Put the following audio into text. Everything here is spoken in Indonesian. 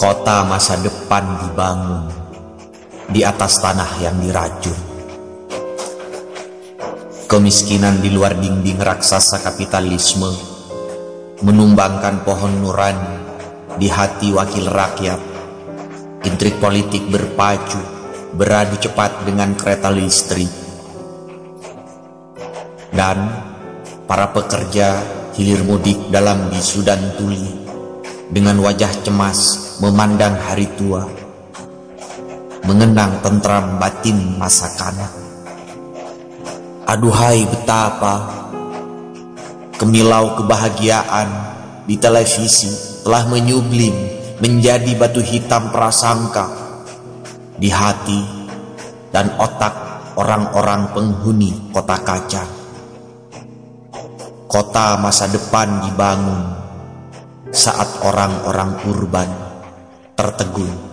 Kota masa depan dibangun di atas tanah yang diracun. Kemiskinan di luar dinding raksasa kapitalisme menumbangkan pohon nurani di hati wakil rakyat. Intrik politik berpacu, beradu cepat dengan kereta listrik. Dan para pekerja hilir mudik dalam bisu dan tuli dengan wajah cemas memandang hari tua, mengenang tentram batin masa kanak. Aduhai betapa kemilau kebahagiaan di televisi telah menyublim menjadi batu hitam prasangka di hati dan otak orang-orang penghuni kota kaca. Kota masa depan dibangun saat orang-orang urban tertegun